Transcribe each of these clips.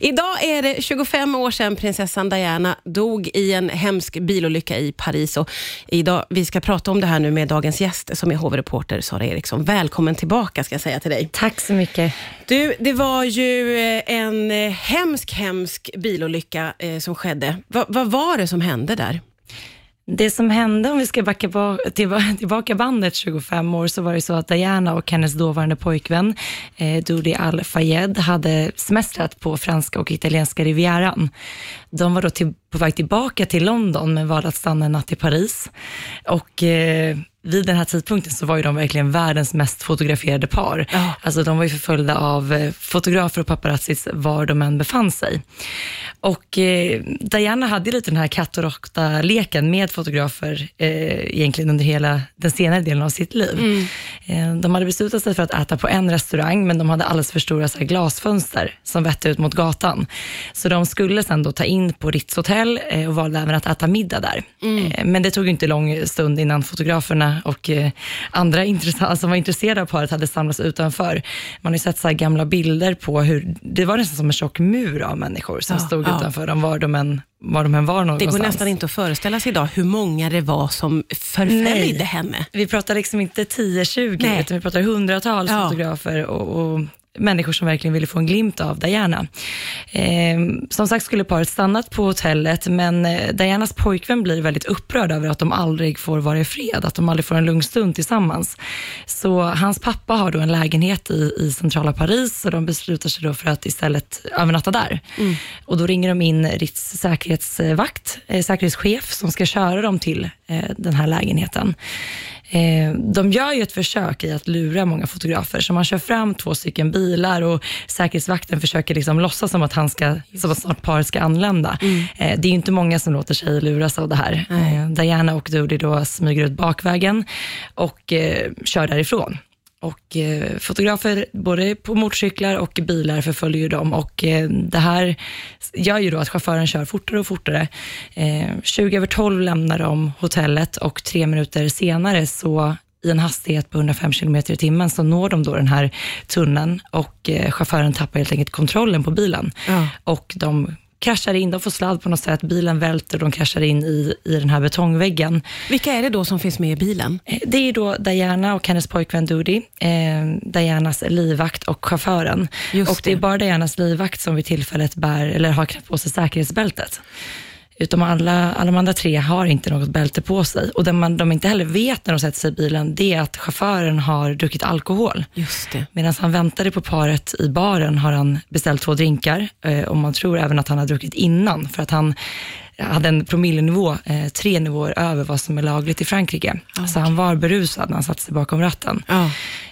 Idag är det 25 år sedan prinsessan Diana dog i en hemsk bilolycka i Paris. Och idag, vi ska prata om det här nu med dagens gäst, som är hovreporter Sara Eriksson. Välkommen tillbaka, ska jag säga till dig. Tack så mycket. Du, det var ju eh, en eh, hemsk, hemsk bilolycka eh, som skedde. Va, vad var det som hände där? Det som hände, om vi ska backa tillbaka bandet 25 år, så var det så att Diana och hennes dåvarande pojkvän, eh, Dodi Al-Fayed, hade semestrat på franska och italienska rivieran. De var då till, på väg tillbaka till London, men valde att stanna en natt i Paris. Och eh, vid den här tidpunkten så var ju de verkligen världens mest fotograferade par. Ja. Alltså de var ju förföljda av eh, fotografer och paparazzis var de än befann sig. Och eh, Diana hade lite den här katt och råtta-leken med fotografer eh, egentligen under hela den senare delen av sitt liv. Mm. Eh, de hade beslutat sig för att äta på en restaurang, men de hade alldeles för stora så här, glasfönster som vette ut mot gatan. Så de skulle sen då ta in på Ritz hotell eh, och valde även att äta middag där. Mm. Eh, men det tog inte lång stund innan fotograferna och eh, andra alltså, som var intresserade av paret hade samlats utanför. Man har ju sett så gamla bilder på hur, det var nästan som en tjock mur av människor som ja, stod ja. utanför dem, var de än var de än var någonstans. Det går nästan inte att föreställa sig idag hur många det var som förföljde henne. Vi pratar liksom inte 10-20, utan vi pratar hundratals ja. fotografer och, och människor som verkligen ville få en glimt av Diana. Eh, som sagt skulle paret stannat på hotellet, men eh, Dianas pojkvän blir väldigt upprörd över att de aldrig får vara i fred, att de aldrig får en lugn stund tillsammans. Så hans pappa har då en lägenhet i, i centrala Paris och de beslutar sig då för att istället övernatta där. Mm. Och då ringer de in Ritz säkerhetsvakt, eh, säkerhetschef, som ska köra dem till eh, den här lägenheten. Eh, de gör ju ett försök i att lura många fotografer, så man kör fram två stycken bilar och säkerhetsvakten försöker liksom låtsas som att, han ska, som att snart paret ska anlända. Mm. Eh, det är inte många som låter sig luras av det här. Mm. Diana och Dodi då smyger ut bakvägen och kör därifrån. Och eh, fotografer både på motorcyklar och bilar förföljer ju dem och eh, det här gör ju då att chauffören kör fortare och fortare. Eh, 20 över 12 lämnar de hotellet och tre minuter senare så i en hastighet på 105 km i timmen så når de då den här tunneln och eh, chauffören tappar helt enkelt kontrollen på bilen. Ja. Och de kraschar in, de får sladd på något sätt, bilen välter och de kraschar in i, i den här betongväggen. Vilka är det då som finns med i bilen? Eh, det är då Diana och hennes pojkvän Dudi, eh, Dianas livvakt och chauffören. Just och det. det är bara Dianas livvakt som vid tillfället bär, eller har knäppt på sig säkerhetsbältet. Utom alla, alla de andra tre har inte något bälte på sig. Och det man, de inte heller vet när de sätter sig i bilen, det är att chauffören har druckit alkohol. Just det. Medan han väntade på paret i baren har han beställt två drinkar eh, och man tror även att han har druckit innan, för att han hade en promillenivå eh, tre nivåer över vad som är lagligt i Frankrike. Okay. Så han var berusad när han satte sig bakom ratten. Oh.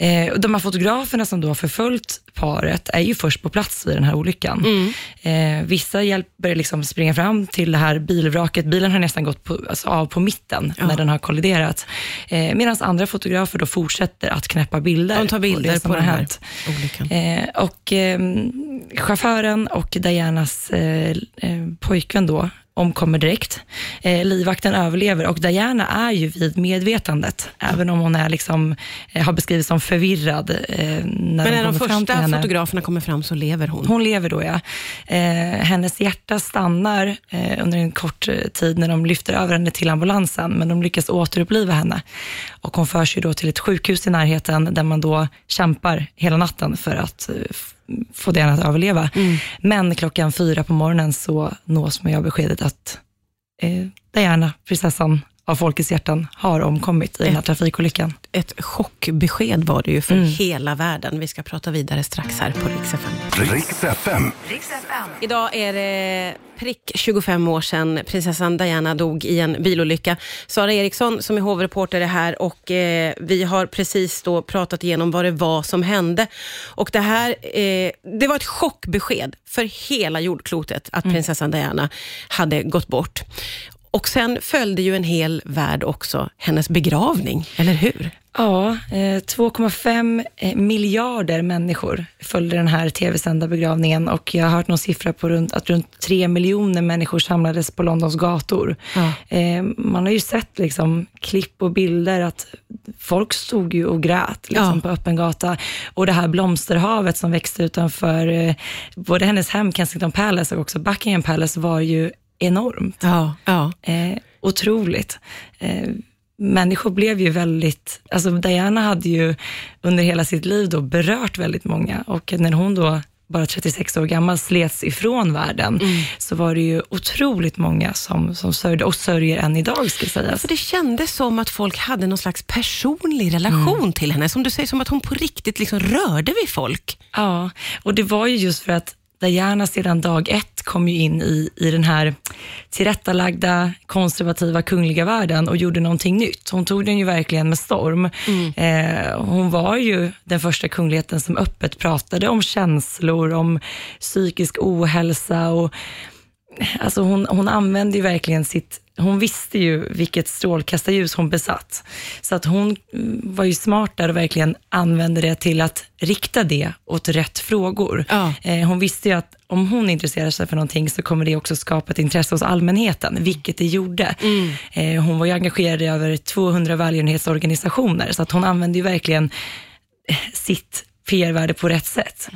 Eh, de här fotograferna som då har förföljt paret är ju först på plats vid den här olyckan. Mm. Eh, vissa hjälper liksom springa fram till det här bilvraket. Bilen har nästan gått på, alltså av på mitten oh. när den har kolliderat. Eh, Medan andra fotografer då fortsätter att knäppa bilder. De tar bilder på, på den här olyckan. Eh, och ehm, chauffören och Dianas eh, eh, pojkvän då omkommer direkt. Eh, livvakten överlever och Diana är ju vid medvetandet, även om hon är liksom, eh, har beskrivits som förvirrad. Eh, när Men när de första fotograferna kommer fram så lever hon? Hon lever då, ja. Eh, hennes hjärta stannar eh, under en kort eh, tid när de lyfter över henne till ambulansen, men de lyckas återuppliva henne. Och hon förs ju då till ett sjukhus i närheten där man då kämpar hela natten för att få den att överleva. Mm. Men klockan fyra på morgonen så nås man av beskedet att eh, Diana, prinsessan av folkets hjärtan, har omkommit i den här trafikolyckan. Ett chockbesked var det ju för mm. hela världen. Vi ska prata vidare strax här på Rix FM. Rix FM. Idag är det prick 25 år sedan prinsessan Diana dog i en bilolycka. Sara Eriksson som är hovreporter är här och eh, vi har precis då pratat igenom vad det var som hände. Och det här, eh, det var ett chockbesked för hela jordklotet att mm. prinsessan Diana hade gått bort. Och sen följde ju en hel värld också hennes begravning, eller hur? Ja, 2,5 eh, eh, miljarder människor följde den här tv-sända begravningen och jag har hört någon siffra på runt, att runt 3 miljoner människor samlades på Londons gator. Ja. Eh, man har ju sett liksom klipp och bilder att folk stod ju och grät liksom, ja. på öppen gata. Och det här blomsterhavet som växte utanför både hennes hem, Kensington Palace, och också Buckingham Palace var ju enormt. Ja, ja. Eh, otroligt. Eh, människor blev ju väldigt, alltså Diana hade ju under hela sitt liv då berört väldigt många och när hon då bara 36 år gammal slets ifrån världen, mm. så var det ju otroligt många som, som sörjde och sörjer än idag ska sägas. För det kändes som att folk hade någon slags personlig relation mm. till henne, som du säger, som att hon på riktigt liksom rörde vid folk. Ja, och det var ju just för att Diana sedan dag ett kom ju in i, i den här tillrättalagda, konservativa, kungliga världen och gjorde någonting nytt. Hon tog den ju verkligen med storm. Mm. Eh, hon var ju den första kungligheten som öppet pratade om känslor, om psykisk ohälsa och alltså hon, hon använde ju verkligen sitt hon visste ju vilket strålkastarljus hon besatt. Så att hon mm, var ju smart där och verkligen använde det till att rikta det åt rätt frågor. Ja. Eh, hon visste ju att om hon intresserar sig för någonting så kommer det också skapa ett intresse hos allmänheten, vilket det gjorde. Mm. Eh, hon var ju engagerad i över 200 välgörenhetsorganisationer, så att hon använde ju verkligen eh, sitt PR-värde på rätt sätt.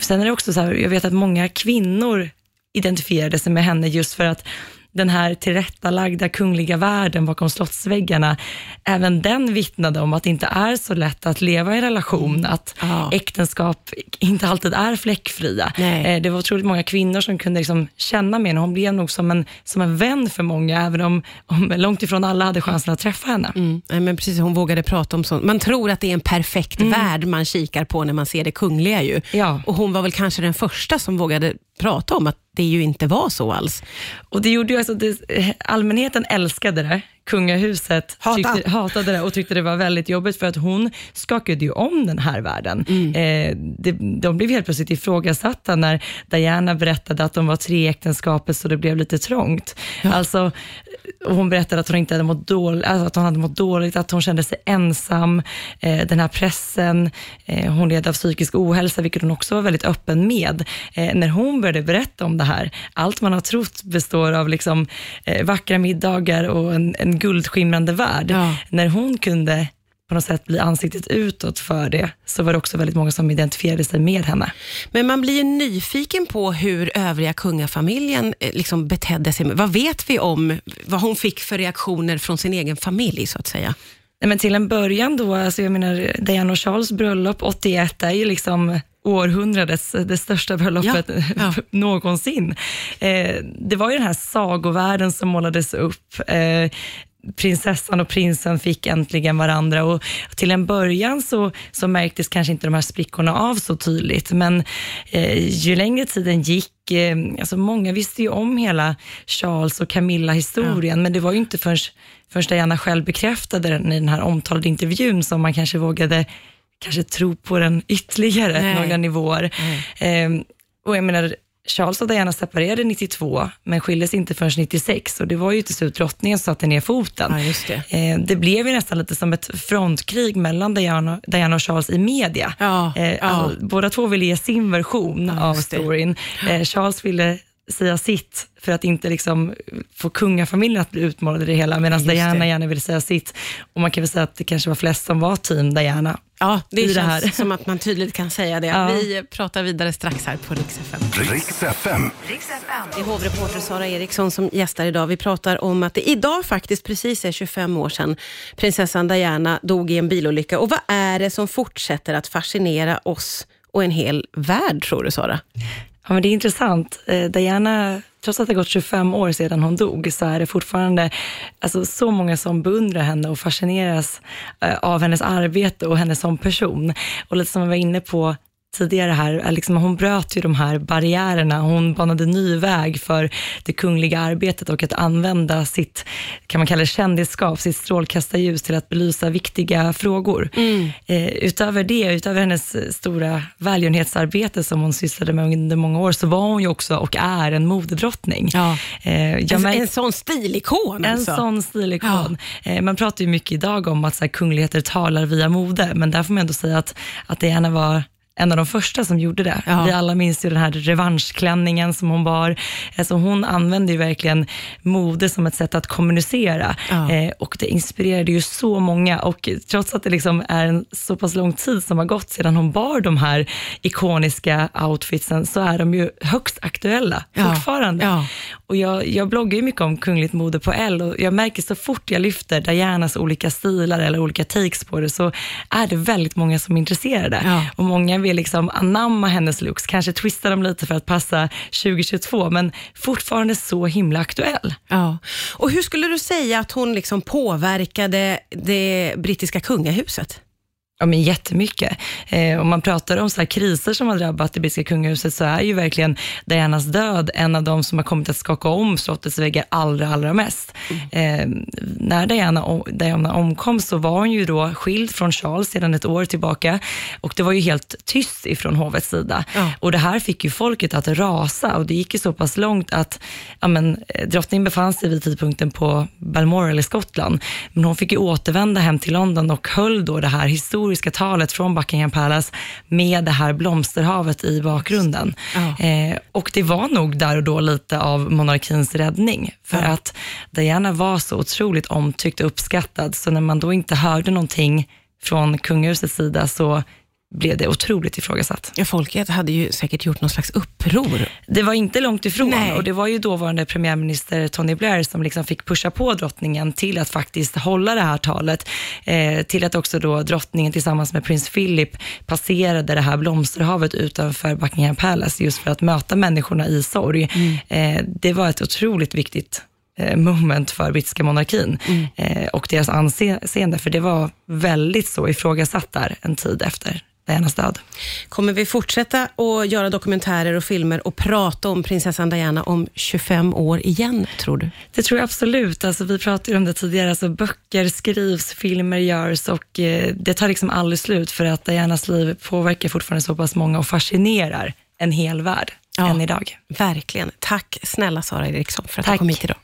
Sen är det också så här, jag vet att många kvinnor identifierade sig med henne just för att den här tillrättalagda kungliga världen bakom slottsväggarna, även den vittnade om att det inte är så lätt att leva i relation, att ja. äktenskap inte alltid är fläckfria. Nej. Eh, det var otroligt många kvinnor som kunde liksom känna med henne. Hon blev nog som en, som en vän för många, även om, om långt ifrån alla hade chansen att träffa henne. Mm. Men precis, hon vågade prata om sånt. Man tror att det är en perfekt mm. värld man kikar på när man ser det kungliga. Ju. Ja. Och Hon var väl kanske den första som vågade prata om att det ju inte var så alls. Och det gjorde ju alltså, det, allmänheten älskade det, kungahuset Hata. tyckte, hatade det och tyckte det var väldigt jobbigt för att hon skakade ju om den här världen. Mm. Eh, det, de blev helt plötsligt ifrågasatta när Diana berättade att de var tre äktenskapet så det blev lite trångt. Ja. Alltså, hon berättade att hon inte hade mått dåligt, alltså att hon hade mått dåligt, att hon kände sig ensam, eh, den här pressen, eh, hon led av psykisk ohälsa, vilket hon också var väldigt öppen med. Eh, när hon började berätta om det här, allt man har trott består av liksom, eh, vackra middagar och en, en guldskimrande värld. Ja. När hon kunde på något sätt bli ansiktet utåt för det, så var det också väldigt många som identifierade sig med henne. Men man blir ju nyfiken på hur övriga kungafamiljen eh, liksom betedde sig. Vad vet vi om vad hon fick för reaktioner från sin egen familj, så att säga? Nej, men till en början då, alltså jag menar, Diana och Charles bröllop 81 är ju liksom århundradets, det största bröllopet ja, ja. någonsin. Eh, det var ju den här sagovärlden som målades upp. Eh, prinsessan och prinsen fick äntligen varandra och till en början så, så märktes kanske inte de här sprickorna av så tydligt, men eh, ju längre tiden gick, eh, alltså många visste ju om hela Charles och Camilla-historien, ja. men det var ju inte förrän, förrän Diana själv bekräftade den i den här omtalade intervjun som man kanske vågade kanske tro på den ytterligare Nej. några nivåer. Eh, och jag menar, Charles och Diana separerade 92, men skildes inte förrän 96 och det var ju till slut drottningen som satte ner foten. Ja, det. Eh, det. blev ju nästan lite som ett frontkrig mellan Diana, Diana och Charles i media. Ja, eh, ja. Båda två ville ge sin version av storyn. Eh, Charles ville säga sitt för att inte liksom få kungafamiljen att bli utmålad i det hela, medan Diana gärna ville säga sitt. Och man kan väl säga att det kanske var flest som var team Diana. Ja, det känns det här. som att man tydligt kan säga det. Ja. Vi pratar vidare strax här på Rix FM. Rix FM. Det är hovreporter Sara Eriksson som gästar idag. Vi pratar om att det idag faktiskt precis är 25 år sedan prinsessan Diana dog i en bilolycka. Och vad är det som fortsätter att fascinera oss och en hel värld, tror du Sara? Ja, men det är intressant. Eh, Diana, trots att det gått 25 år sedan hon dog, så är det fortfarande alltså, så många som beundrar henne och fascineras eh, av hennes arbete och henne som person. Och lite som vi var inne på tidigare här, liksom, hon bröt ju de här barriärerna. Hon banade ny väg för det kungliga arbetet och att använda sitt, kan man kalla det kändisskap, sitt strålkastarljus till att belysa viktiga frågor. Mm. Eh, utöver det, utöver hennes stora välgörenhetsarbete som hon sysslade med under många år, så var hon ju också och är en modedrottning. Ja. Eh, en, en sån stilikon alltså. En sån stilikon. Ja. Eh, man pratar ju mycket idag om att så här, kungligheter talar via mode, men där får man ändå säga att, att Diana var en av de första som gjorde det. Ja. Vi alla minns ju den här revanschklänningen som hon bar. Alltså hon använde ju verkligen mode som ett sätt att kommunicera ja. eh, och det inspirerade ju så många och trots att det liksom är en så pass lång tid som har gått sedan hon bar de här ikoniska outfitsen så är de ju högst aktuella ja. fortfarande. Och jag, jag bloggar ju mycket om kungligt mode på L och jag märker så fort jag lyfter Dianas olika stilar eller olika takes på det så är det väldigt många som är intresserade och många vill liksom anamma hennes looks, kanske twista dem lite för att passa 2022, men fortfarande så himla aktuell. Ja. Och hur skulle du säga att hon liksom påverkade det brittiska kungahuset? Ja, men jättemycket. Eh, om man pratar om så kriser som har drabbat det brittiska kungahuset så är ju verkligen Dianas död en av de som har kommit att skaka om slottets väggar allra, allra mest. Mm. Eh, när Diana, Diana omkom så var hon ju då skild från Charles sedan ett år tillbaka och det var ju helt tyst ifrån hovets sida. Ja. Och det här fick ju folket att rasa och det gick ju så pass långt att ja, men, eh, drottningen befann sig vid tidpunkten på Balmoral i Skottland, men hon fick ju återvända hem till London och höll då det här historiska historiska talet från Buckingham Palace med det här blomsterhavet i bakgrunden. Ja. Eh, och det var nog där och då lite av monarkins räddning, för ja. att Diana var så otroligt omtyckt och uppskattad, så när man då inte hörde någonting från kungahusets sida så blev det otroligt ifrågasatt. Ja, folket hade ju säkert gjort någon slags uppror. Det var inte långt ifrån Nej. och det var ju dåvarande premiärminister Tony Blair som liksom fick pusha på drottningen till att faktiskt hålla det här talet, eh, till att också då drottningen tillsammans med prins Philip passerade det här blomsterhavet utanför Buckingham Palace just för att möta människorna i sorg. Mm. Eh, det var ett otroligt viktigt eh, moment för brittiska monarkin mm. eh, och deras anseende, för det var väldigt så ifrågasatt där en tid efter Dianas död. Kommer vi fortsätta att göra dokumentärer och filmer och prata om prinsessan Diana om 25 år igen, tror du? Det tror jag absolut. Alltså, vi pratade om det tidigare. Alltså, böcker skrivs, filmer görs och eh, det tar liksom aldrig slut för att Dianas liv påverkar fortfarande så pass många och fascinerar en hel värld ja, än idag. Verkligen. Tack snälla Sara Eriksson för att Tack. du kom hit idag.